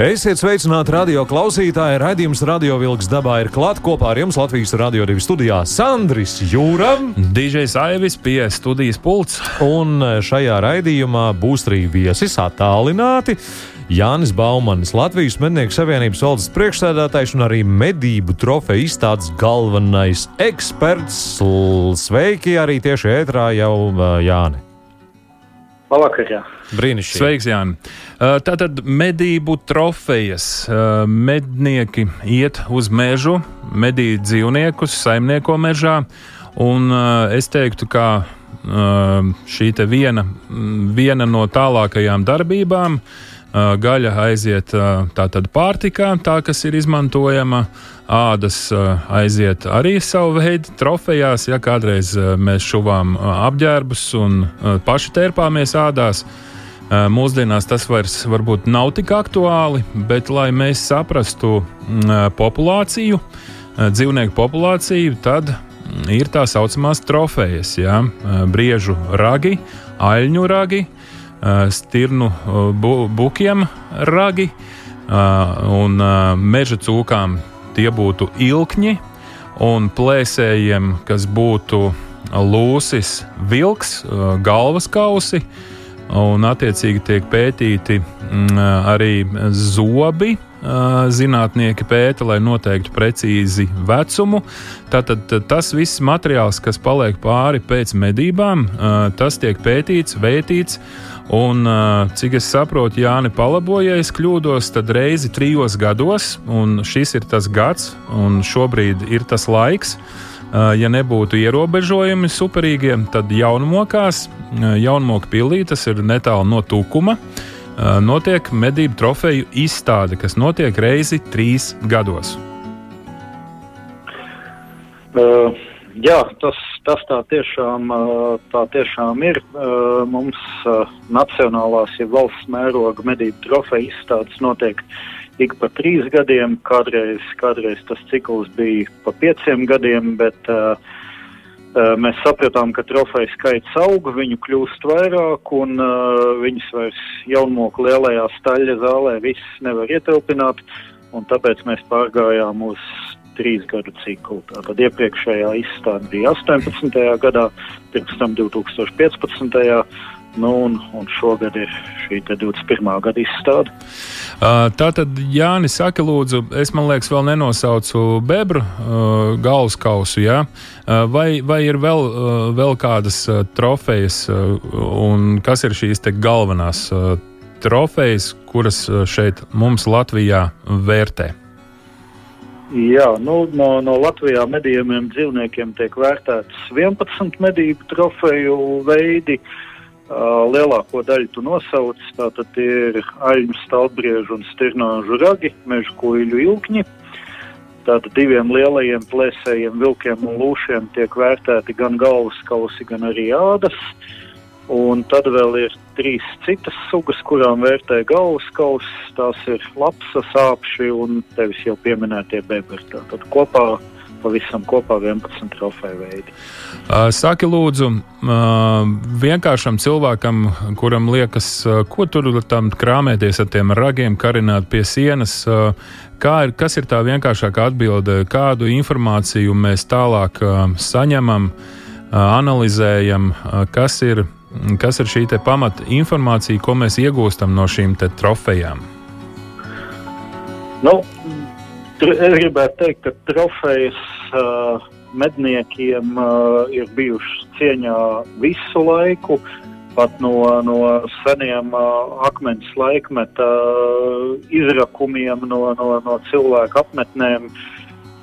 Esiet sveicināti radio klausītāji. Radījums Radio Vilks dabā ir klāt kopā ar jums Latvijas Radio 2 studijā Sandris Jūram. DJs Aivis pie studijas pults. Un šajā raidījumā būs arī viesis attālināti. Jānis Baumanis, Latvijas Mednieku Savienības valdes priekšsēdētājs un arī medību trofeju izstādes galvenais eksperts. Sveiki arī tieši ētrā jau Jāni! Labvakar, jā. Brīnišķīgi. Sveiks, Jāni. Tātad medību trofejas. Mednieki iet uz mežu, medīt dzīvniekus, saimnieko mežā. Un es teiktu, ka šī te viena, viena no tālākajām darbībām gaļa aiziet tātad pārtikā, tā kas ir izmantojama ādas aiziet arī savu veidu trofejās. Ja kādreiz mēs šuvām apģērbus un paši tērpāmies ādās, mūsdienās tas vairs varbūt nav tik aktuāli, bet lai mēs saprastu populāciju, dzīvnieku populāciju, tad ir tā saucamās trofejas, ja? briežu ragi, aļņu ragi, stirnu bu bukiem ragi un meža cūkām tie būtu ilkņi, un plēsējiem, kas būtu lūsis, vilks, galvas kausi, un attiecīgi tiek pētīti arī zobi. Zinātnieki pēta, lai noteiktu precīzi vecumu. Tātad tas viss materiāls, kas paliek pāri pēc medībām, tas tiek pētīts, vērtīts Un, cik es saprotu, Jāni palaboja, ja es kļūdos, tad reizi trijos gados, un šis ir tas gads, un šobrīd ir tas laiks. Ja nebūtu ierobežojumi superīgiem, tad jaunmokās, jaunmoka pilī, tas ir netālu no tūkuma, notiek medību trofeju izstāde, kas notiek reizi trīs gados. Uh. Jā, tas, tas tā, tiešām, tā tiešām ir. Mums nacionālās, ja valsts mēroga medību trofeja izstādes notiek ik pa trīs gadiem. Kādreiz, kādreiz tas cikls bija pa pieciem gadiem, bet mēs sapratām, ka trofeju skaits aug, viņu kļūst vairāk, un viņas vairs jaunmoku lielajā staļa zālē viss nevar ietilpināt, un tāpēc mēs pārgājām uz trīs gadu ciklu. Tātad iepriekšējā izstāde bija 18. gadā, pirms tam 2015. Nu, un, un šogad ir šī 21. gada izstāde. Uh, tā tad, Jānis, saka, lūdzu, es man liekas, vēl nenosaucu bebru uh, galvaskausu. Ja? Uh, vai, vai ir vēl, vēl kādas trofejas, un kas ir šīs galvenās trofejas, kuras šeit mums Latvijā vērtē? Jā, nu, no, no Latvijā medījumiem dzīvniekiem tiek vērtēts 11 medību trofeju veidi. Uh, lielāko daļu tu nosauc, tātad ir aļņu stalbriežu un stirnāžu ragi, meža kuģu ilkņi. Tātad diviem lielajiem plēsējiem, vilkiem un lūšiem tiek vērtēti gan galvas kausi, gan arī ādas. Un tad vēl ir trīs citas sugas, kurām vērtē galvas kausa. Tās ir lapsa, sāpši un tevis jau pieminētie bebri. Tad kopā pavisam kopā 11 trofeju veidi. Saki, lūdzu, vienkāršam cilvēkam, kuram liekas, ko tur tam krāmēties ar tiem ragiem, karināt pie sienas, kā ir, kas ir tā vienkāršākā atbilde, kādu informāciju mēs tālāk saņemam, analizējam, kas ir Kas ir šī pamata informācija, ko mēs iegūstam no šīm trofejām? Nu, es gribētu teikt, ka trofejas uh, medniekiem uh, ir bijušas cieņā visu laiku. Pat no, no seniem uh, akmens laikmeta uh, izrakumiem, no, no, no cilvēku apmetnēm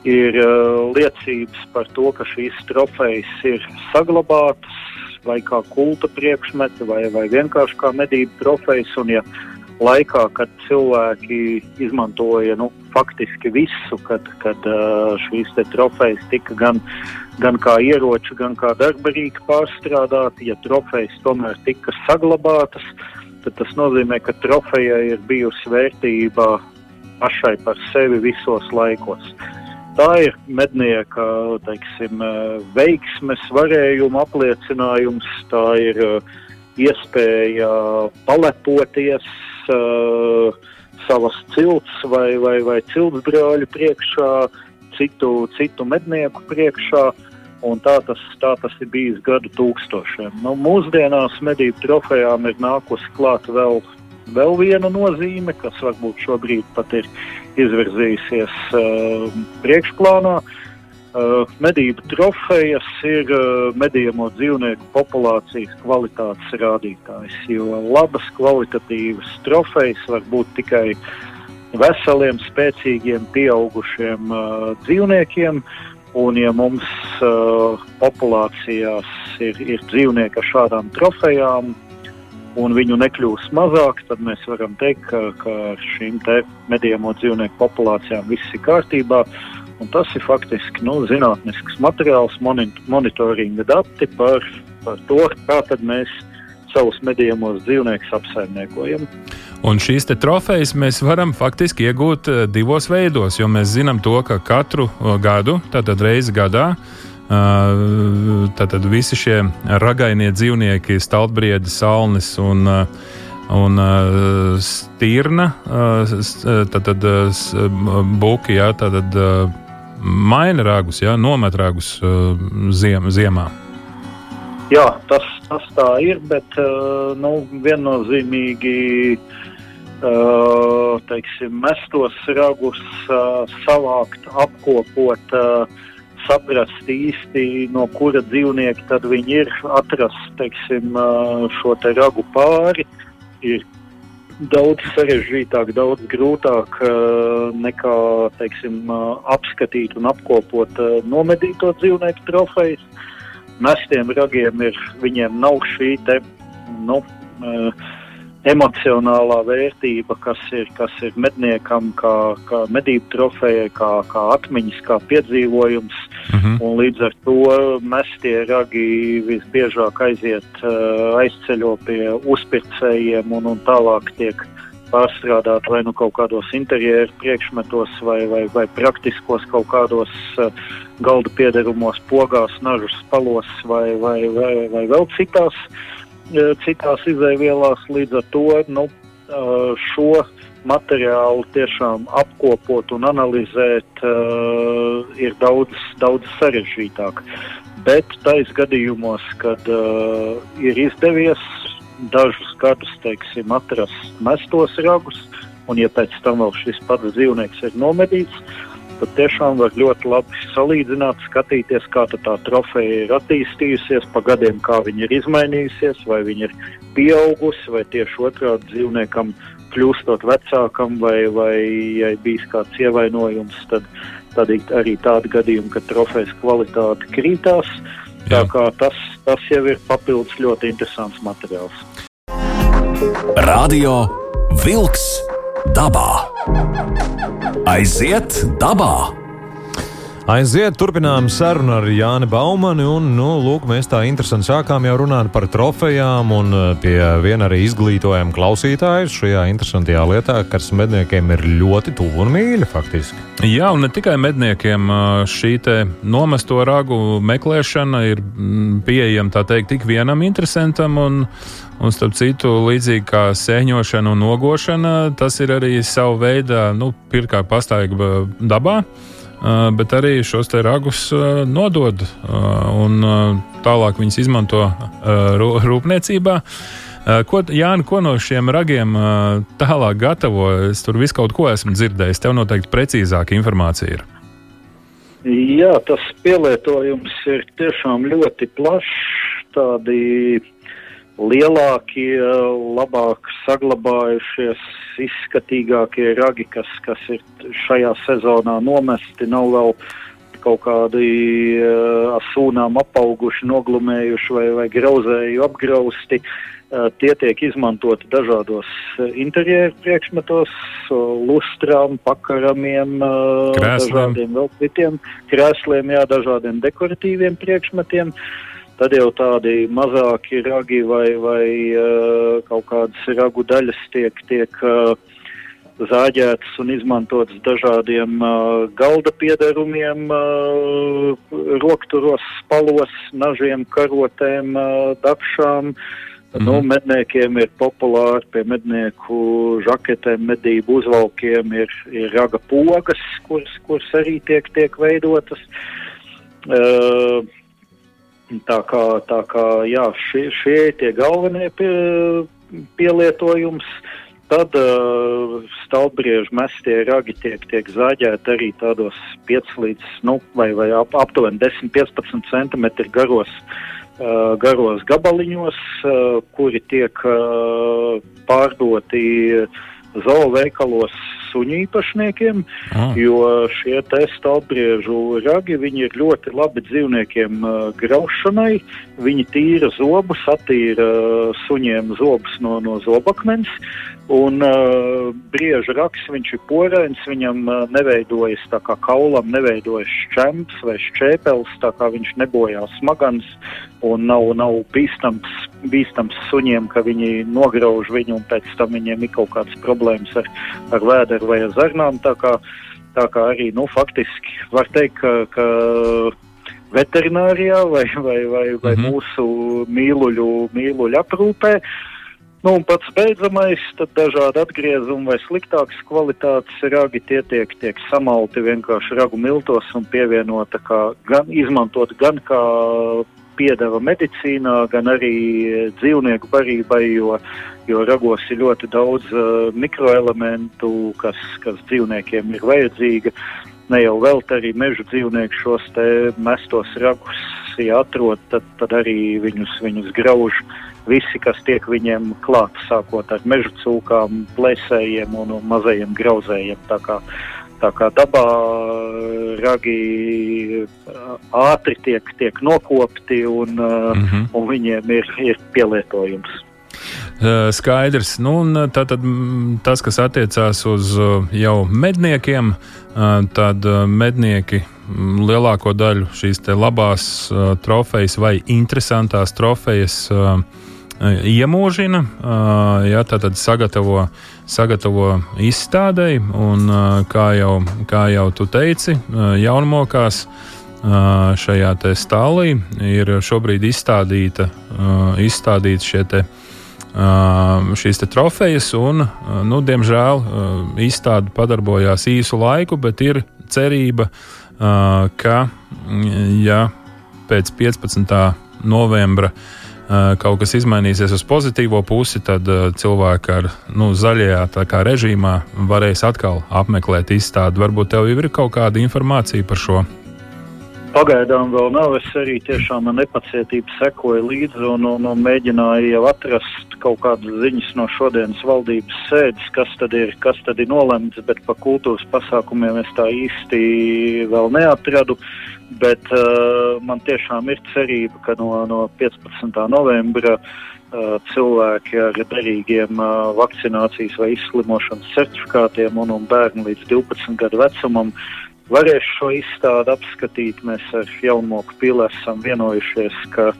ir uh, liecības par to, ka šīs trofejas ir saglabātas vai kā kulta priekšmeti, vai, vai vienkārši kā medību trofejas. Un, ja laikā, kad cilvēki izmantoja nu, faktiski visu, kad, kad šīs trofejas tika gan, gan kā ieroči, gan kā darbarīgi pārstrādāti, ja trofejas tomēr tika saglabātas, tad tas nozīmē, ka trofejai ir bijusi vērtība pašai par sevi visos laikos. Tā ir mednieka teiksim, veiksmes, varējuma apliecinājums, tā ir iespēja palepoties, uh, savas cilts vai, vai, vai cilts brāļu priekšā, citu, citu mednieku priekšā. Un tā tas, tā tas ir bijis gadu tūkstošiem. Nu, mūsdienās medību trofejām ir nākusi klāt vēl, vēl viena nozīme, kas varbūt šobrīd pat ir izvirzījusies uh, priekšplānā. Uh, medību trofejas ir uh, medījamo dzīvnieku populācijas kvalitātes rādītājs, jo labas kvalitatīvas trofejas var būt tikai veseliem, spēcīgiem, pieaugušiem uh, dzīvniekiem. Un, ja mums uh, populācijās ir, ir dzīvnieki ar šādām trofejām, un viņu nekļūs mazāk, tad mēs varam teikt, ka, ka ar šīm medījamo dzīvnieku populācijām viss ir kārtībā. Un tas ir faktiski nu, zinātnisks materiāls, monitoringa dati par, par to, kā mēs savus medījumos dzīvniekus apsaimniekojam. Un šīs trofejas mēs varam faktiski iegūt eh, divos veidos, jo mēs zinām to, ka katru eh, gadu, tātad reizi gadā, tātad visi šie ragainie dzīvnieki, stalbriedi, salnis un un stirna, tad, tad uh, buki, jā, tad, uh, maina ragus, ja, nomet ragus uh, ziem, ziemā. Jā, tas, tas tā ir, bet nu, viennozīmīgi teiksim, mestos ragus savākt, apkopot, saprast īsti, no kura dzīvnieka tad viņi ir, atrast teiksim, šo te ragu pāri. Ir daudz sarežģītāk, daudz grūtāk nekā teiksim, apskatīt un apkopot nomedīto dzīvnieku trofejas. Mestiem ragiem ir, viņiem nav šī te, nu, emocionālā vērtība, kas ir, kas ir medniekam, kā, kā medību trofejai, kā, kā atmiņas, kā piedzīvojums. Uh mhm. -huh. Līdz ar to mestie ragi visbiežāk aiziet, uh, aizceļo pie uzpircējiem un, un tālāk tiek pārstrādāt vai nu kaut kādos interjeru priekšmetos, vai, vai, vai praktiskos kaut kādos uh, galda piederumos, pogās, nažas palos vai, vai, vai, vai vēl citās citās izēvielās. Līdz ar to nu, šo materiālu tiešām apkopot un analizēt ir daudz, daudz sarežģītāk. Bet tais gadījumos, kad ir izdevies dažus gadus teiksim, atrast mestos ragus, un ja pēc tam vēl šis pats dzīvnieks ir nomedīts, tad tiešām var ļoti labi salīdzināt, skatīties, kā tā trofeja ir attīstījusies pa gadiem, kā viņa ir izmainījusies, vai viņa ir pieaugusi, vai tieši otrādi dzīvniekam kļūstot vecākam, vai, vai ja bijis kāds ievainojums, tad, tad arī tādi gadījumi, kad trofejas kvalitāte krītās. Tā kā tas, tas jau ir papildus ļoti interesants materiāls. Radio Vilks dabā! Aiziet dabā! Aiziet, turpinām sarunu ar Jāni Baumani. Un, nu, lūk, mēs tā interesanti sākām jau runāt par trofejām, un eh, pie viena arī izglītojam klausītājus šajā interesantajā lietā, kas medniekiem ir ļoti tuvu un mīļa faktiski. Jā, un ne tikai medniekiem šī nomesto ragu meklēšana ir mm, pieejama tā teikt tik vienam interesantam. Un, Un, starp citu, līdzīgi kā sēņošana un nogošana, tas ir arī sava veida, nu, pirmkārt, pastāvīga dabā, bet arī šos te ragus nodod un tālāk viņas izmanto rūpniecībā. Ko, Jāni, ko no šiem ragiem tālāk gatavo? Es tur visu kaut ko esmu dzirdējis. Tev noteikti precīzāka informācija ir. Jā, tas pielietojums ir tiešām ļoti plašs. Tādi lielākie, labāk saglabājušies, izskatīgākie ragi, kas, kas ir šajā sezonā nomesti, nav vēl kaut kādi uh, sūnām apauguši, noglumējuši vai, vai grauzēju apgrausti. Uh, tie tiek izmantoti dažādos interjeru priekšmetos, lustrām, pakaramiem, krēsliem. dažādiem vēl citiem krēsliem, jā, dažādiem dekoratīviem priekšmetiem. Tad jau tādi mazāki ragi vai, vai uh, kaut kādas ragu daļas tiek, tiek uh, zāģētas un izmantotas dažādiem uh, galda piedarumiem, uh, rokturos, spalos, nažiem, karotēm, uh, dakšām. Mm. Nu, medniekiem ir populāri pie mednieku žaketēm, medību uzvalkiem ir, ir raga pogas, kuras, kuras arī tiek, tiek veidotas. Uh, tā kā, tā kā jā, šie, šie tie galvenie pie, pielietojums. Tad uh, stāvbriežu mestie ragi tiek, tiek zāģēti arī tādos 5 līdz nu, vai, vai ap, aptuveni 10-15 cm garos, uh, garos gabaliņos, uh, kuri tiek uh, pārdoti zooveikalos suņu īpašniekiem, ah. jo šie stāvbriežu ragi ir ļoti labi dzīvniekiem uh, graušanai. Viņi tīra zobus, attīra uh, suņiem zobus no, no zobakmens. Un uh, brieža raks, viņš ir porains, viņam uh, neveidojas tā kā kaulam, neveidojas šķemps vai šķēpels, tā kā viņš nebojās smagans un nav, nav bīstams, bīstams suņiem, ka viņi nograuž viņu un pēc tam viņiem ir kaut kādas problēmas ar, ar vēderu vai ar zarnām. Tā kā, tā kā arī, nu, faktiski var teikt, ka, ka veterinārijā vai, vai, vai, vai mm -hmm. mūsu mīluļu, mīluļu aprūpē uh, Nu, un pats beidzamais, tad dažādi atgriezumi vai sliktākas kvalitātes ragi tie tiek, tiek samalti vienkārši ragu miltos un pievienota kā gan izmantot gan kā piedeva medicīnā, gan arī dzīvnieku barībai, jo, jo ragos ir ļoti daudz uh, mikroelementu, kas, kas dzīvniekiem ir vajadzīga. Ne jau vēl arī meža dzīvnieki šos te mestos ragus, ja atrod, tad, tad arī viņus, viņus grauž visi, kas tiek viņiem klāt, sākot ar meža cūkām, plēsējiem un, un mazajiem grauzējiem. Tā kā, tā kā dabā ragi ātri tiek, tiek nokopti un, mm -hmm. un viņiem ir, ir pielietojums. Skaidrs. Nu, tātad, tas, kas attiecās uz jau medniekiem, tad mednieki lielāko daļu šīs labās trofejas vai interesantās trofejas iemūžina, ja, tātad sagatavo, sagatavo izstādēji, un kā jau, kā jau tu teici, jaunmokās šajā stālī ir šobrīd izstādīta, izstādīta šie te, šīs te trofejas, un, nu, diemžēl, izstāde padarbojās īsu laiku, bet ir cerība, ka, ja pēc 15. novembra kaut kas izmainīsies uz pozitīvo pusi, tad cilvēki ar nu, zaļajā režīmā varēs atkal apmeklēt izstādi. Varbūt tev jau ir kaut kāda informācija par šo. Pagaidām vēl nav. Es arī tiešām ar nepacietību sekoju līdzi un, un, un mēģināju jau atrast kaut kādas ziņas no šodienas valdības sēdes, kas tad ir, kas tad ir nolemts, bet par kultūras pasākumiem es tā īsti vēl neatradu. Bet uh, man tiešām ir cerība, ka no, no 15. novembra uh, cilvēki ar derīgiem uh, vakcinācijas vai izslimošanas certifikātiem un, un bērni līdz 12 gadu vecumam varēs šo izstādi apskatīt. Mēs ar Jaunmoku pili esam vienojušies, ka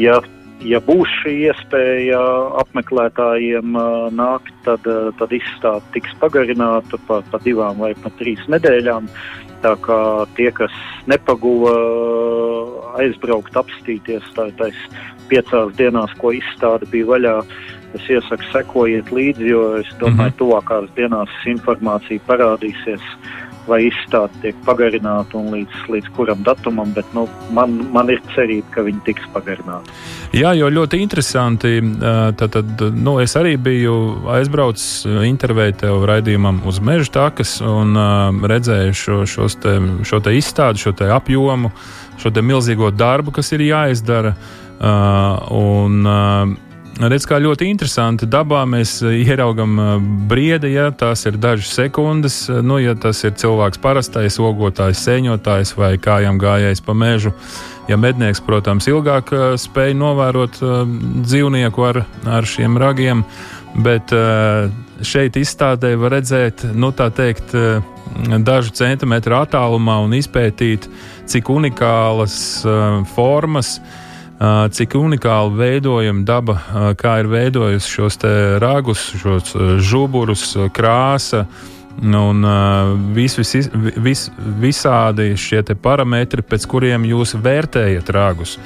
ja, ja būs šī iespēja apmeklētājiem nākt, tad, tad izstāde tiks pagarināta pa, pa divām vai pa trīs nedēļām. Tā kā tie, kas nepaguva aizbraukt, apstīties tajās piecās dienās, ko izstāde bija vaļā, es iesaku sekojiet līdzi, jo es domāju, mm -hmm. tuvākās dienās informācija parādīsies vai izstāde tiek pagarināta un līdz, līdz kuram datumam, bet nu, man, man ir cerība, ka viņi tiks pagarināti. Jā, jo ļoti interesanti. Tad, tad, nu, es arī biju aizbraucis intervēt tev raidījumam uz meža takas un redzēju šo, šos te, šo te izstādi, šo te apjomu, šo te milzīgo darbu, kas ir jāizdara. Un, redz, kā ļoti interesanti. Dabā mēs ieraugam briedi, ja tās ir dažas sekundes. Nu, ja tas ir cilvēks parastais, ogotājs, sēņotājs vai kājām gājējs pa mežu. Ja mednieks, protams, ilgāk spēj novērot dzīvnieku ar, ar šiem ragiem, bet šeit izstādē var redzēt, nu tā teikt, dažu centimetru attālumā un izpētīt, cik unikālas formas uh, cik unikāli veidojama daba, kā ir veidojusi šos ragus, šos žuburus, krāsa. Un vis, vis, vis, visādi šie parametri, pēc kuriem jūs vērtējat ragus.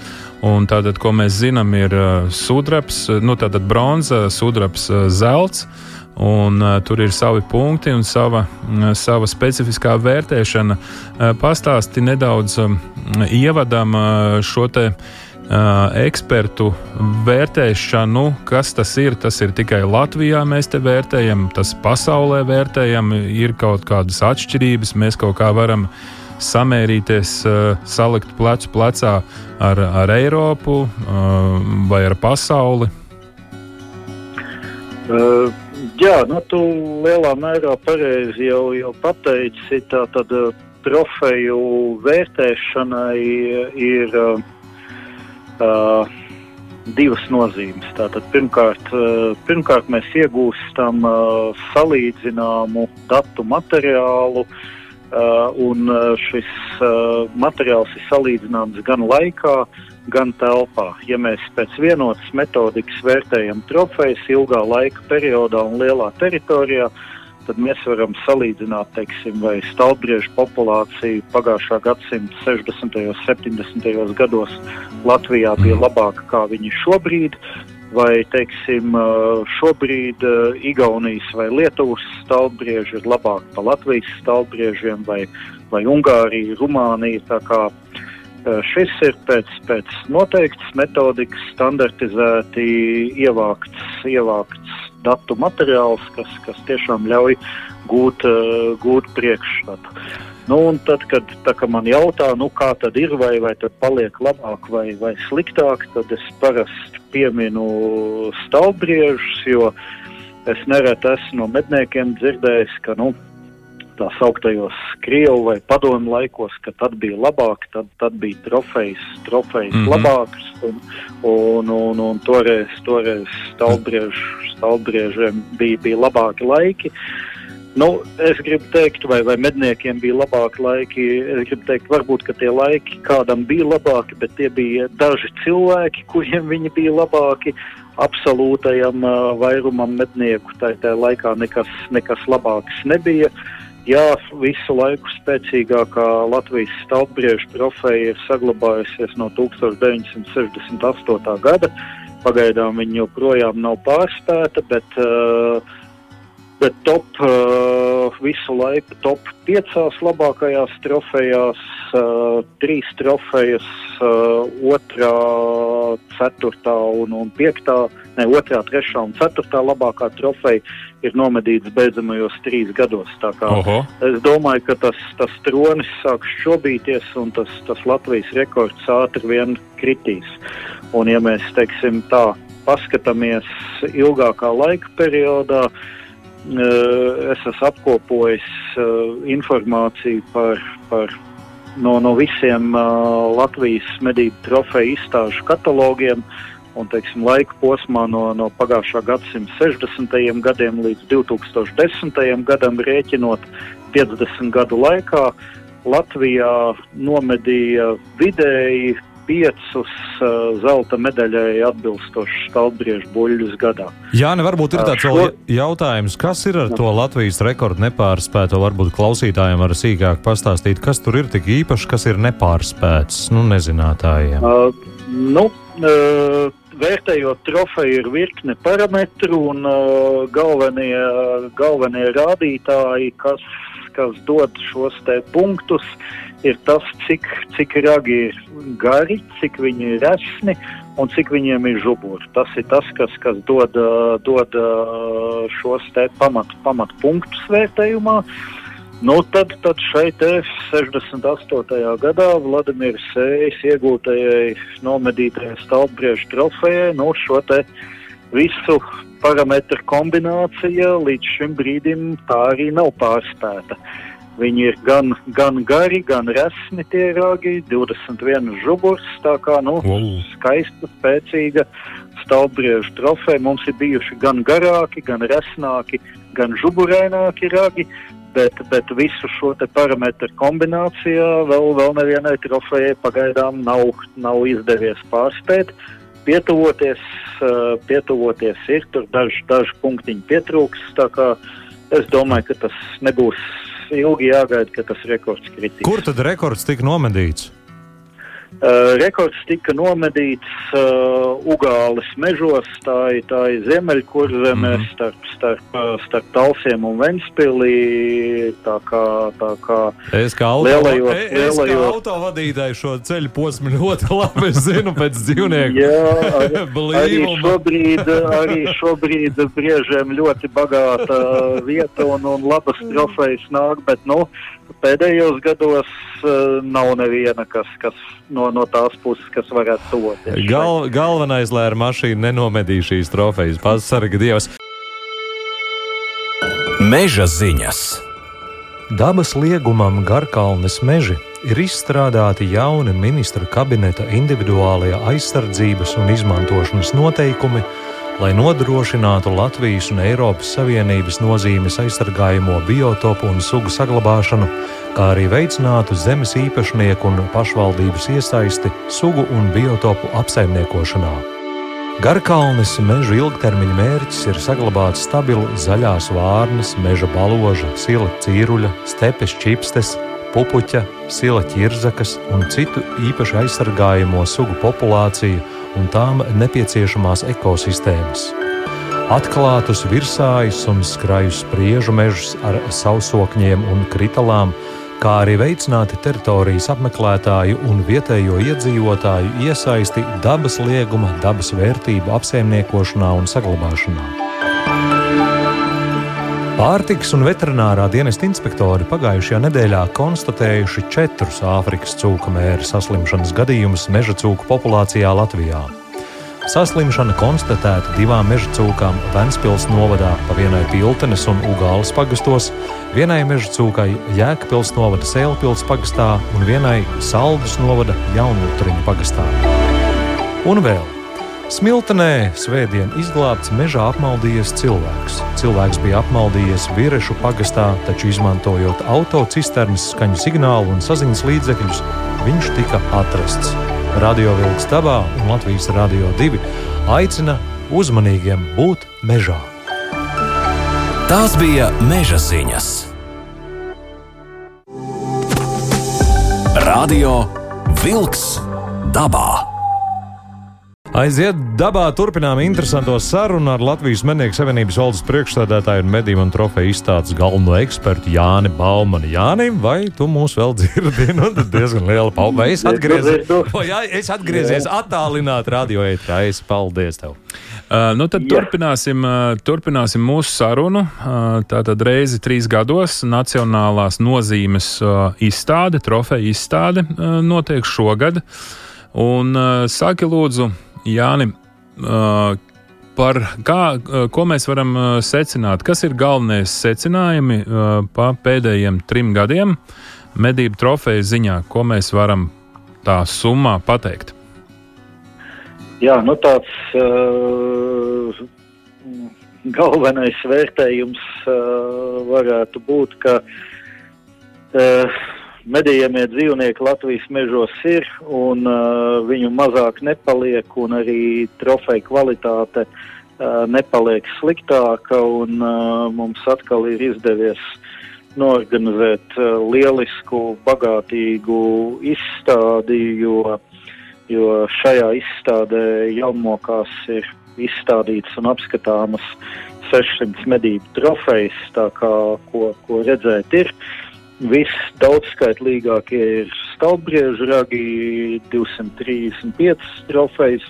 Un tātad, ko mēs zinām, ir sudrabs, nu, tātad bronza, sudrabs, zelts. Un, uh, tur ir savi punkti un sava, uh, sava specifiskā vērtēšana. Uh, pastāsti nedaudz um, ievadam uh, šo te uh, ekspertu vērtēšanu, kas tas ir. Tas ir tikai Latvijā mēs te vērtējam, tas pasaulē vērtējam, ir kaut kādas atšķirības, mēs kaut kā varam samērīties, salikt plecu plecā ar, ar Eiropu vai ar pasauli. Uh, jā, nu, tu lielā mērā pareizi jau, jau pateici, tā tad trofeju vērtēšanai ir uh, uh, divas nozīmes. Tātad, pirmkārt, uh, pirmkārt, mēs iegūstam uh, salīdzināmu datu materiālu, uh, un uh, šis uh, materiāls ir salīdzināms gan laikā, gan telpā. Ja mēs pēc vienotas metodikas vērtējam trofejas ilgā laika periodā un lielā teritorijā, uh, tad mēs varam salīdzināt, teiksim, vai stalbriežu populācija pagājušā gadsimta 60. un 70. gados Latvijā bija mhm. labāka kā viņi šobrīd, vai, teiksim, šobrīd Igaunijas vai Lietuvas stalbrieži ir labāki par Latvijas stalbriežiem, vai, vai Ungārija, Rumānija. Tā kā šis ir pēc, pēc noteiktas metodikas standartizēti ievākts, ievākts datu materiāls, kas, kas tiešām ļauj gūt, uh, gūt priekšstatu. Nu, tad, kad man jautā, nu, kā tad ir, vai, vai tad paliek labāk vai, vai sliktāk, tad es parasti pieminu stāvbriežus, jo es nereti esmu no medniekiem dzirdējis, ka, nu, tā sauktajos Krievu vai padomu laikos, ka tad bija labāk, tad, tad bija trofejas, trofejas mm -hmm. labākas, un, un, un, un toreiz, toreiz stalbriež, stalbriežiem bija, bija labāki laiki. Nu, es gribu teikt, vai, vai medniekiem bija labāki laiki. Es gribu teikt, varbūt tie laiki kādam bija labāki, bet tie bija daži cilvēki, kuriem viņi bija labāki. Absolūtajam uh, vairumam mednieku tajā laikā nekas, nekas labāks nebija. Uh, Jā, visu laiku spēcīgākā Latvijas stāvbrieža trofeja ir saglabājusies no 1968. gada. Pagaidām viņa joprojām nav pārspēta, bet, uh, bet top, uh, visu laiku top piecās labākajās trofejās, uh, trīs trofejas, uh, otrā, ceturtā un, un piektā, ne otrā, trešā un ceturtā labākā trofeja ir nomedīts beidzamajos trīs gados. Es domāju, ka tas, tas tronis sāks šobīties un tas, tas Latvijas rekords ātri vien kritīs. Un ja mēs, teiksim, tā paskatāmies ilgākā laika periodā, eh, es esmu apkopojis eh, informāciju par, par no, no visiem uh, Latvijas medību trofeju izstāžu katalogiem. Un, teiksim, laika posmā no, no pagājušā gadsimta 60. gadiem līdz 2010. gadam rēķinot 50 gadu laikā, Latvijā nomedīja vidēji piecus uh, zelta medaļai atbilstošus stalbriežu buļļus gadā. Jā, ne varbūt ir tāds uh, šo... jautājums, kas ir ar to Latvijas rekordu nepārspēto, varbūt klausītājiem var sīkāk pastāstīt, kas tur ir tik īpašs, kas ir nepārspēts, nu, nezinātājiem. Uh, nu, uh, Vērtējot trofeju, ir virkne parametru un uh, galvenie, galvenie rādītāji, kas, kas dod šos punktus, ir tas, cik, cik ragi ir gari, cik viņi ir resni un cik viņiem ir žuburi. Tas ir tas, kas, kas dod, dod šos pamatu pamat punktus vērtējumā. Nu, tad, tad šeit 68. gadā Vladimirs Sējs iegūtajai nomedītajai stāvbriežu trofejai nu, šo te visu parametru kombinācija līdz šim brīdim tā arī nav pārspēta. Viņi ir gan, gan gari, gan resni tie ragi, 21 žuburs, tā kā nu, Wow. skaista, spēcīga stāvbriežu trofeja. Mums ir bijuši gan garāki, gan resnāki, gan žuburaināki ragi, bet, bet visu šo parametru kombinācijā vēl, vēl nevienai trofejai pagaidām nav, nav izdevies pārspēt. Pietuvoties, eh, pietuvoties ir, tur daži, daži punktiņi pietrūks, es domāju, ka tas nebūs ilgi jāgaida, ka tas rekords kritīs. Kur tad rekords tika nomedīts? Uh, rekords tika nomedīts uh, Ugāles mežos, tā ir, tā ir Ziemeļkurzemē, mm -hmm. starp, starp, uh, starp Talsiem un Ventspilī. Tā kā, tā kā Es kā, auto, Lielajos- e- es kā lielajos- autovadītāju šo ceļu posmu ļoti labi zinu pēc dzīvnieku. Jā, arī, arī, šobrīd, arī šobrīd briežiem ļoti bagāta vieta un, un labas trofejas nāk, bet nu, pēdējos gados uh, nav neviena, kas, kas no, no tās puses, kas varētu tuvoties. Gal, galvenais, lai ar mašīnu nenomedītu šīs trofejas, pasarga Dievs. Meža ziņas. Dabas liegumam Garkalnes meži ir izstrādāti jauni ministra kabineta individuālajā aizsardzības un izmantošanas noteikumi, lai nodrošinātu Latvijas un Eiropas Savienības nozīmes aizsargājamo biotopu un sugu saglabāšanu, kā arī veicinātu zemes īpašnieku un pašvaldības iesaisti sugu un biotopu apsaimniekošanā. Garkalnes meža ilgtermiņa mērķis ir saglabāt stabilu zaļās vārnas, meža baloža, sila cīruļa, stepes čipstes, pupuķa, sila ķirzakas un citu īpaši aizsargājamo sugu populāciju un tām nepieciešamās ekosistēmas. Atklātus virsājus un skrajus spriežu mežus ar sausokņiem un kritalām, kā arī veicināti teritorijas apmeklētāju un vietējo iedzīvotāju iesaisti dabas lieguma, dabas vērtību apsaimniekošanā un saglabāšanā. Pārtikas un veterinārā dienesta inspektori pagājušajā nedēļā konstatējuši četrus Āfrikas cūku mēra saslimšanas gadījumus meža cūku populācijā Latvijā. Saslimšana konstatēta divām meža cūkām Ventspils novadā, pa vienai Piltenes un Ugāles pagastos, vienai meža cūkai Jēkabils novada Sēlpils pagastā un vienai Saldus novada Jaunlutriņu pagastā. Un vēl Smiltenē svētdien izglābts mežā apmaldījies cilvēks. Cilvēks bija apmaldījies virešu pagastā, taču izmantojot autocisternas skaņu signālu un saziņas līdzekļus, viņš tika atrasts. Radio Vilks Dabā un Latvijas Radio 2 aicina uzmanīgiem būt mežā. Tās bija meža ziņas. Radio Vilks Dabā. Aiziet dabā, turpinām interesanto sarunu ar Latvijas Mednieku Savienības valdes priekšstādātāju un medību un trofeju izstādes galveno ekspertu Jāni Baumanu. Jāni, vai tu mūs vēl dzirdi? Nu, tad diezgan liela paldies. Vai es atgriezies, vai es atgriezies attālināt radio ētrā? Es paldies tev. Uh, nu tad Jā. turpināsim, uh, turpināsim mūsu sarunu. Uh, tātad reizi trīs gados Nacionālās nozīmes uh, izstāde, trofeja izstāde uh, notiek šogad. Un uh, saki lūdzu, Jāni, par kā, ko mēs varam secināt? Kas ir galvenie secinājumi pa pēdējiem trim gadiem medību trofeju ziņā? Ko mēs varam tā summā pateikt? Jā, nu tāds uh, galvenais vērtējums uh, varētu būt, ka uh, medījamie dzīvnieki Latvijas mežos ir un uh, viņu mazāk nepaliek, un arī trofeja kvalitāte uh, nepaliek sliktāka, un uh, mums atkal ir izdevies norganizēt uh, lielisku, bagātīgu izstādi, jo jo šajā izstādē jaunmokās ir izstādītas un apskatāmas 600 medību trofejas, tā kā ko, ko redzēt ir. Viss daudzskaitlīgākie ir stalbriežu ragi 235 trofejas,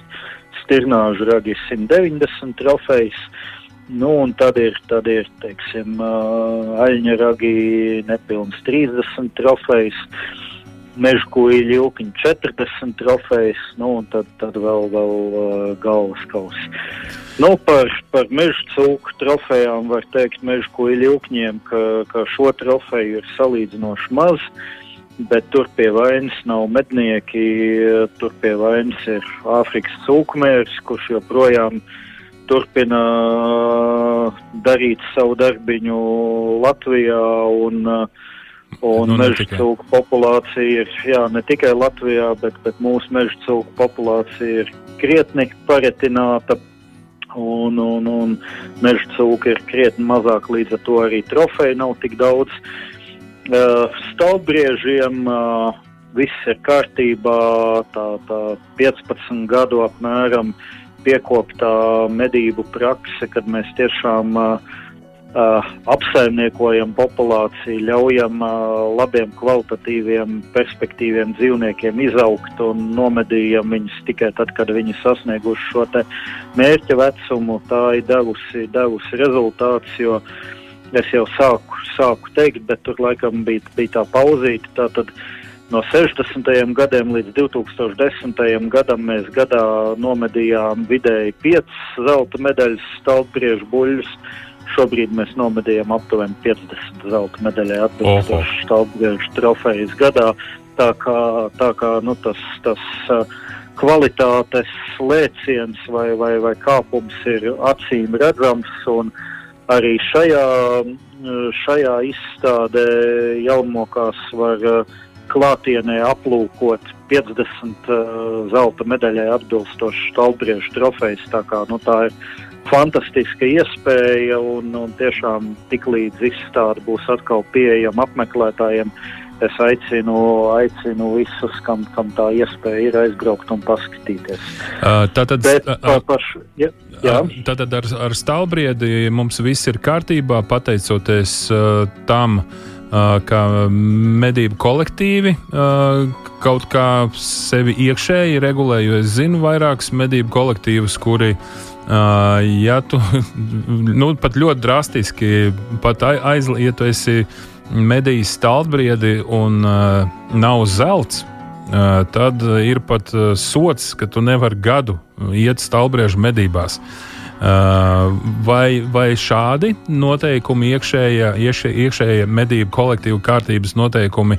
stirnāžu ragi 190 trofejas. Nu, un tad ir, tad ir teiksim, aļņa ragi nepilns 30 trofejas. Meža kuģi, ilkiņi 40 trofejas, nu, un tad, tad vēl, vēl uh, galvas kausi. Nu, par, par meža cūku trofejām var teikt meža kuģi ilkņiem, ka, ka šo trofeju ir salīdzinoši maz, bet tur pie vainas nav mednieki, tur pie vainas ir Āfrikas cūkumērs, kurš joprojām turpina darīt savu darbiņu Latvijā un uh, Un nu, meža cūku populācija ir jā, ne tikai Latvijā, bet, bet mūsu meža cūku populācija ir krietni paretināta. Un, un, un meža cūka ir krietni mazāk, līdz ar to arī trofeju nav tik daudz. Uh, Stāvbriežiem uh, viss ir kārtībā, tā, tā 15 gadu apmēram piekoptā medību prakse, kad mēs tiešām uh, uh, apsaimniekojam populāciju, ļaujam uh, labiem, kvalitatīviem, perspektīviem dzīvniekiem izaugt un nomedījam viņus tikai tad, kad viņi sasnieguši šo mērķa vecumu. Tā ir devusi, devusi rezultāts, jo es jau sāku, sāku teikt, bet tur laikam bija, bija tā pauzīte. Tātad, No 60. gadiem līdz 2010. gadam mēs gadā nomedījām vidēji 5 zelta medaļas stāvbriežu buļļus. Uh, Šobrīd mēs nomedījām aptuveni 50 zelta medaļai atbilstošas stāvbriežu trofejas gadā. Tā kā, tā kā nu, tas, tas uh, kvalitātes lēciens vai, vai, vai kāpums ir acīm redzams. Arī šajā, šajā izstādē jaunmokās var uh, klātienē aplūkot 50 uh, zelta medaļai atbilstošas stāvbriežu trofejas. Tā, kā, nu, tā ir fantastiska iespēja un, un tiešām tik līdz izstāde būs atkal pieejama apmeklētājiem. Es aicinu, aicinu visus, kam, kam tā iespēja ir aizbraukt un paskatīties. Uh, tātad, Bet, uh, par, ja, jā. tātad ar, ar stāvbriedi mums viss ir kārtībā, pateicoties uh, tam, uh, ka medību kolektīvi uh, kaut kā sevi iekšēji regulē, jo es zinu vairākus medību kolektīvus, kuri Uh, ja tu nu, pat ļoti drastiski pat aiz, ja tu esi medījis stāvbriedi un nav zelts, tad ir pat sots, ka tu nevari gadu iet stāvbriežu medībās. Vai, vai šādi noteikumi, iekšējie, iekšē, iekšējie medību kolektīvu kārtības noteikumi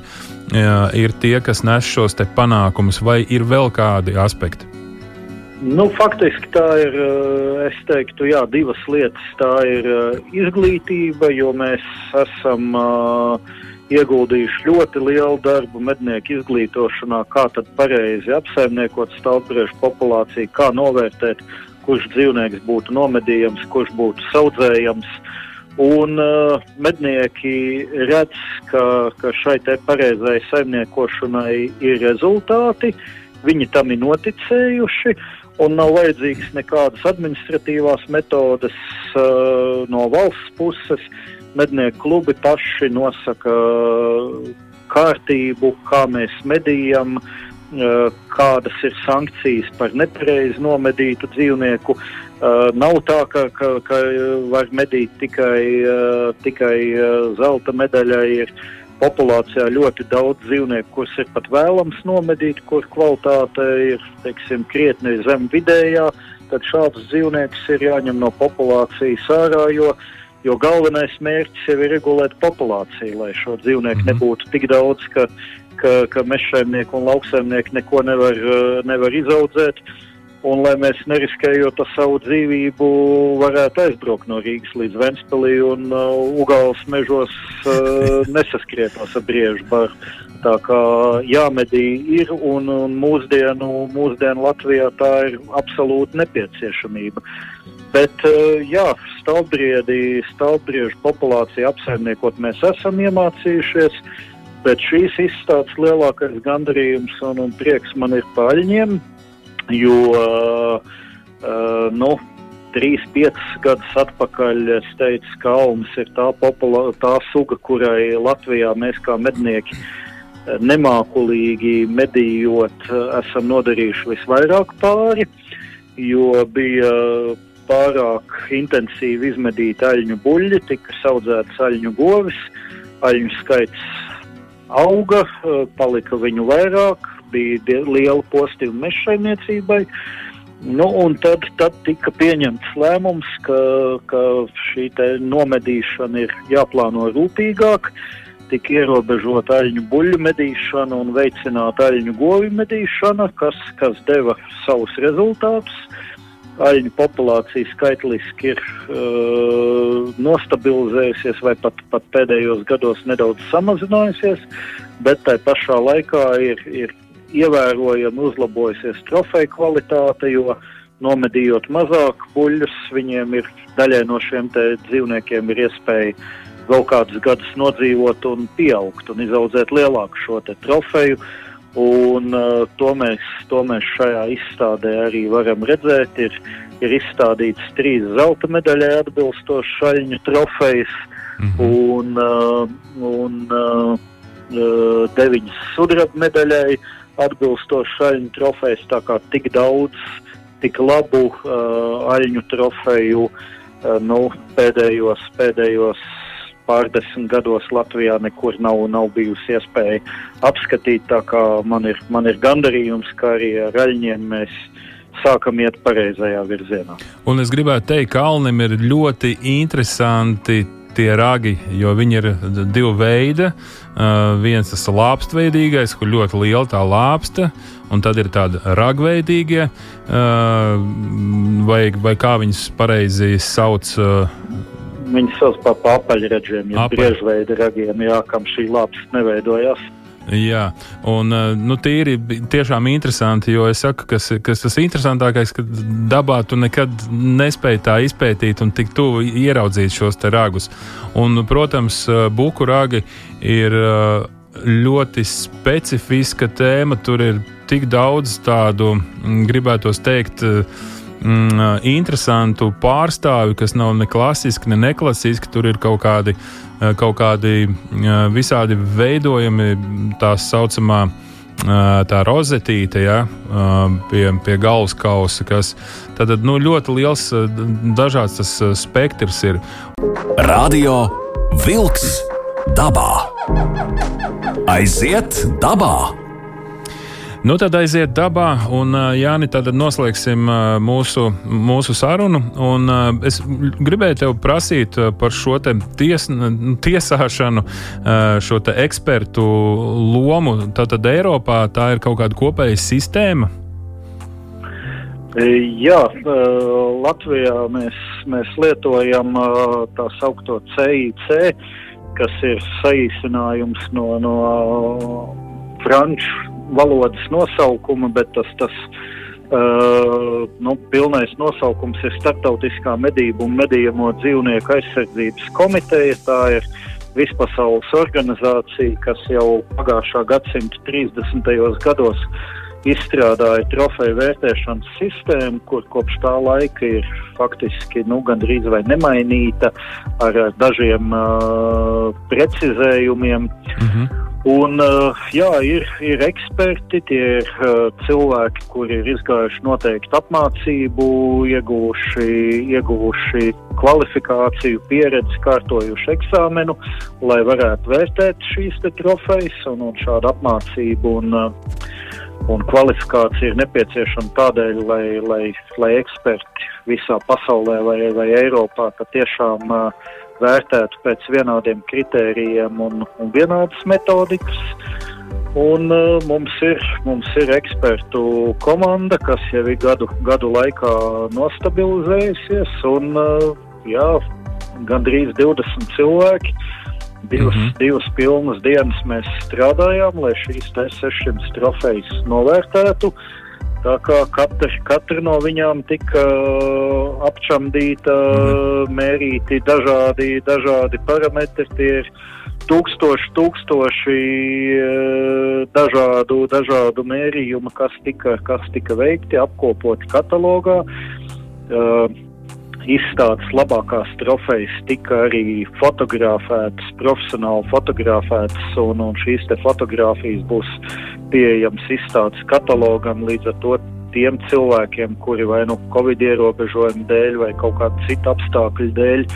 ir tie, kas nes šos panākumus, vai ir vēl kādi aspekti? Nu, faktiski tā ir, eh, es teiktu, jā, divas lietas. Tā ir eh, izglītība, jo mēs esam uh, ieguldījuši ļoti lielu darbu mednieku izglītošanā, kā tad pareizi apsaimniekot stāvbriežu populāciju, kā novērtēt, kurš dzīvnieks būtu nomedījams, kurš būtu saudzējams. Un uh, mednieki redz, ka, ka šai pareizai saimniekošanai ir rezultāti, viņi tam ir noticējuši, un nav vajadzīgas nekādas administratīvās metodes uh, no valsts puses. Mednieku klubi paši nosaka kārtību, kā mēs medījam, uh, kādas ir sankcijas par nepareizi nomedītu dzīvnieku. Uh, nav tā, ka, ka, ka var medīt tikai, tikai zelta medaļai. Ir populācijā ļoti daudz dzīvnieku, kurus ir pat vēlams nomedīt, kur kvalitāte ir teiksim, krietni zem vidējā. Tad šādus dzīvniekus ir jāņem no populācijas ārā, jo, jo galvenais mērķis jau ir regulēt populāciju, lai šo dzīvnieku mm -hmm. nebūtu tik daudz, ka, ka, ka mežsaimnieki un lauksaimnieki neko nevar, nevar izaudzēt. Uh, un lai mēs neriskējot ar savu dzīvību, varētu aizbraukt no Rīgas līdz Ventspilī un uh, Ugāles mežos uh, nesaskrietos ar briežu baru. Tā kā jāmedī ir un, un mūsdienu, mūsdienu Latvijā tā ir absolūta nepieciešamība. Bet, uh, jā, stāvbriedi, stāvbriežu populāciju apsaimniekot mēs esam iemācījušies, bet šīs izstādes lielākais gandarījums un, un prieks man ir par aļņiem, Jo uh, nu, trīs, piecus gadus atpakaļ es teicu, ka almas ir tā, populā, tā suga, kurai Latvijā mēs kā mednieki uh, nemākulīgi medījot, esam nodarījuši visvairāk pāri, jo bija pārāk intensīvi izmedīti aļņu buļļi, tika audzēts aļņu govis, aļņu skaits auga, palika viņu vairāk, bija liela postīva mežsaimniecībai. Nu, un tad, tad tika pieņemts lēmums, ka, ka šī nomedīšana ir jāplāno rūpīgāk, tika ierobežota aļņu buļļu medīšana un veicināta aļņu govju medīšana, kas, kas deva savus rezultātus. Aļņu populācija skaitliski ir uh, nostabilizējusies vai pat, pat pēdējos gados nedaudz samazinājusies, bet tai pašā laikā ir, ir ievērojami uzlabojusies trofeju kvalitāte, jo nomedījot mazāk buļļus, viņiem ir daļai no šiem dzīvniekiem ir iespēja vēl kādus gadus nodzīvot un pieaugt un izaudzēt lielāku šo trofeju. Un, uh, to, mēs, to mēs šajā izstādē arī varam redzēt. Ir, ir izstādīts trīs zelta medaļai atbilstošas šaļņu trofejas mm -hmm. un, uh, un uh, deviņas sudraba medaļai atbilstoši aļņu trofejas, tā kā tik daudz, tik labu uh, aļņu trofeju uh, nu, pēdējos, pēdējos pārdesmit gados Latvijā nekur nav, nav bijusi iespēja apskatīt. Tā kā man ir, man ir gandarījums, ka arī ar aļņiem mēs sākam iet pareizajā virzienā. Un es gribētu teikt, ka Alnim ir ļoti interesanti tie ragi, jo viņi ir divi veidi. Uh, viens tas lāpstveidīgais, kur ļoti liela tā lāpsta, un tad ir tādi ragveidīgie, uh, vai, vai kā viņus pareizi sauc. Uh, Viņus sauc par papaļraģiem, ja briežveida ragiem, jā, kam šī lāpsta neveidojās. Jā, un eh, nu, tīri tiešām interesanti, jo es saku, kas, kas tas interesantākais, ka dabā tu nekad nespēji tā izpētīt un tik tuvu ieraudzīt šos te ragus. Un, protams, eh, buku ragi ir eh, ļoti specifiska tēma, tur ir tik daudz tādu, mm, gribētos teikt, mm, interesantu pārstāvju, kas nav ne klasiski, ne neklasiski. Tur ir kaut kādi Eh, kaut kādi eh, visādi veidojumi, tā saucamā eh, tā rozetīte ja, pie, pie galvas kausa, kas tad nu, ļoti liels, dažāds tas spektrs ir. Radio Wolks dabā. Aiziet dabā! Nu, tad aiziet dabā, un Jāni, tad noslēgsim mūsu, mūsu sarunu. Un, es gribēju tev prasīt par šo ties, tiesāšanu, šo ekspertu lomu. Tātad Eiropā tā ir kaut kāda kopēja sistēma. Jā, Latvijā mēs, mēs lietojam tā saucamo CIC, kas ir saīsinājums no, no franču valodas nosaukuma, bet tas, tas uh, nu, pilnais nosaukums ir Startautiskā medību un medījamo dzīvnieku aizsardzības komiteja. Tā ir vispasaules organizācija, kas jau pagājušā gadsimta 30. gados izstrādāja trofeju vērtēšanas sistēmu, kur kopš tā laika ir faktiski nu, gandrīz vai nemainīta ar dažiem uh, precizējumiem. -hmm. Un, uh, jā, ir, ir eksperti, tie ir uh, cilvēki, kuri ir izgājuši noteiktu apmācību, ieguvuši, ieguvuši kvalifikāciju, pieredzi, kārtojuši eksāmenu, lai varētu vērtēt šīs trofejas. Un, un šāda apmācība un, uh, un kvalifikācija ir nepieciešama tādēļ, lai, lai, lai eksperti visā pasaulē vai, vai Eiropā patiešām uh, vērtētu pēc vienādiem kritērijiem un, un vienādas metodikas. Un, uh, mums, ir, mums ir ekspertu komanda, kas jau ir gadu, gadu laikā nostabilizējusies. Un, uh, jā, gandrīz 20 cilvēki. Divas, mm -hmm. divas pilnas dienas mēs strādājām, lai šīs 600 trofejas novērtētu. Uh, Tā kā katra, katra no viņām tika uh, apčamdīta, mm. mērīti dažādi, dažādi parametri. Tie ir tūkstoši, tūkstoši uh, dažādu, dažādu mērījumu, kas tika, kas tika veikti, apkopoti katalogā. Uh, izstādes labākās trofejas tika arī fotografētas, profesionāli fotografētas, un, un šīs fotografijas būs pieejamas izstādes katalogam līdz ar to tiem cilvēkiem, kuri vai nu Covid ierobežojumu dēļ vai kaut kādu citu apstākļu dēļ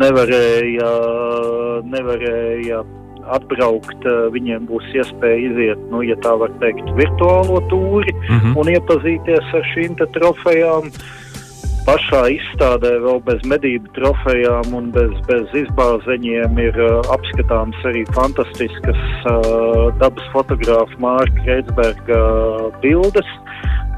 nevarēja, nevarēja atbraukt, viņiem būs iespēja iziet, nu, ja tā var teikt, virtuālo tūri mm -hmm. un iepazīties ar šīm trofejām. Pašā izstādē vēl bez medību trofejām un bez, bez izbāzeņiem ir uh, apskatāms arī fantastiskas uh, dabas fotografa Mārka Reitsberga bildes,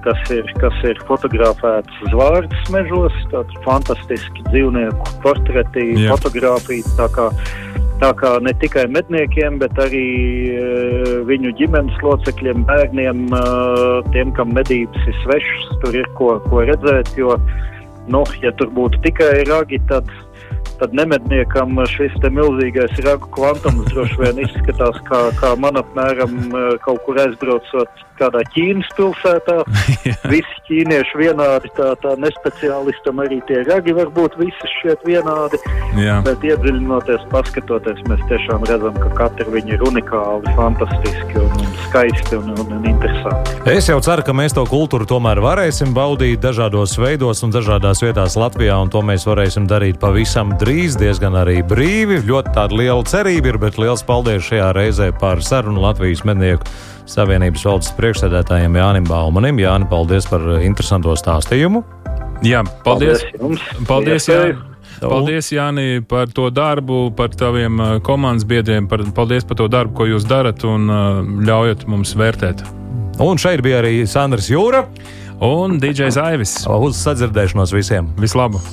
kas ir, kas ir fotografētas zvārdas mežos, tātad fantastiski dzīvnieku portreti, Jā. fotografijas. Tā kā ne tikai medniekiem, bet arī uh, viņu ģimenes locekļiem, bērniem, uh, tiem, kam medības ir svešas, tur ir ko, ko redzēt. Jo, nu, ja tur būtu tikai ragi, tad, tad nemedniekam šis milzīgais ragu kvantums droši vien izskatās kā, kā man apmēram uh, kaut kur aizbraucot kādā Ķīnas pilsētā. visi ķīnieši vienādi, tā, tā nespeciālistam arī tie ragi var būt visi šķiet vienādi. Jā. Bet iedziļinoties, paskatoties, mēs tiešām redzam, ka katra viņa ir unikāli, fantastiski un, un skaisti un, un, un interesanti. Es jau ceru, ka mēs to kultūru tomēr varēsim baudīt dažādos veidos un dažādās vietās Latvijā, un to mēs varēsim darīt pavisam drīz, diezgan arī brīvi. Ļoti tāda liela cerība ir, bet liels paldies šajā reizē par sarunu Latvijas mednieku Savienības valdes priekšsēdētājiem Jānim Baumanim. Jāni, paldies par interesanto stāstījumu. Jā, paldies. Paldies, jums. paldies Jāni. Paldies, Jāni, par to darbu, par taviem uh, komandas biedriem. Par, paldies par to darbu, ko jūs darat un uh, ļaujat mums vērtēt. Un šeit bija arī Sandrs Jūra un DJs Aivis. Uz sadzirdēšanos visiem! Vislabāk!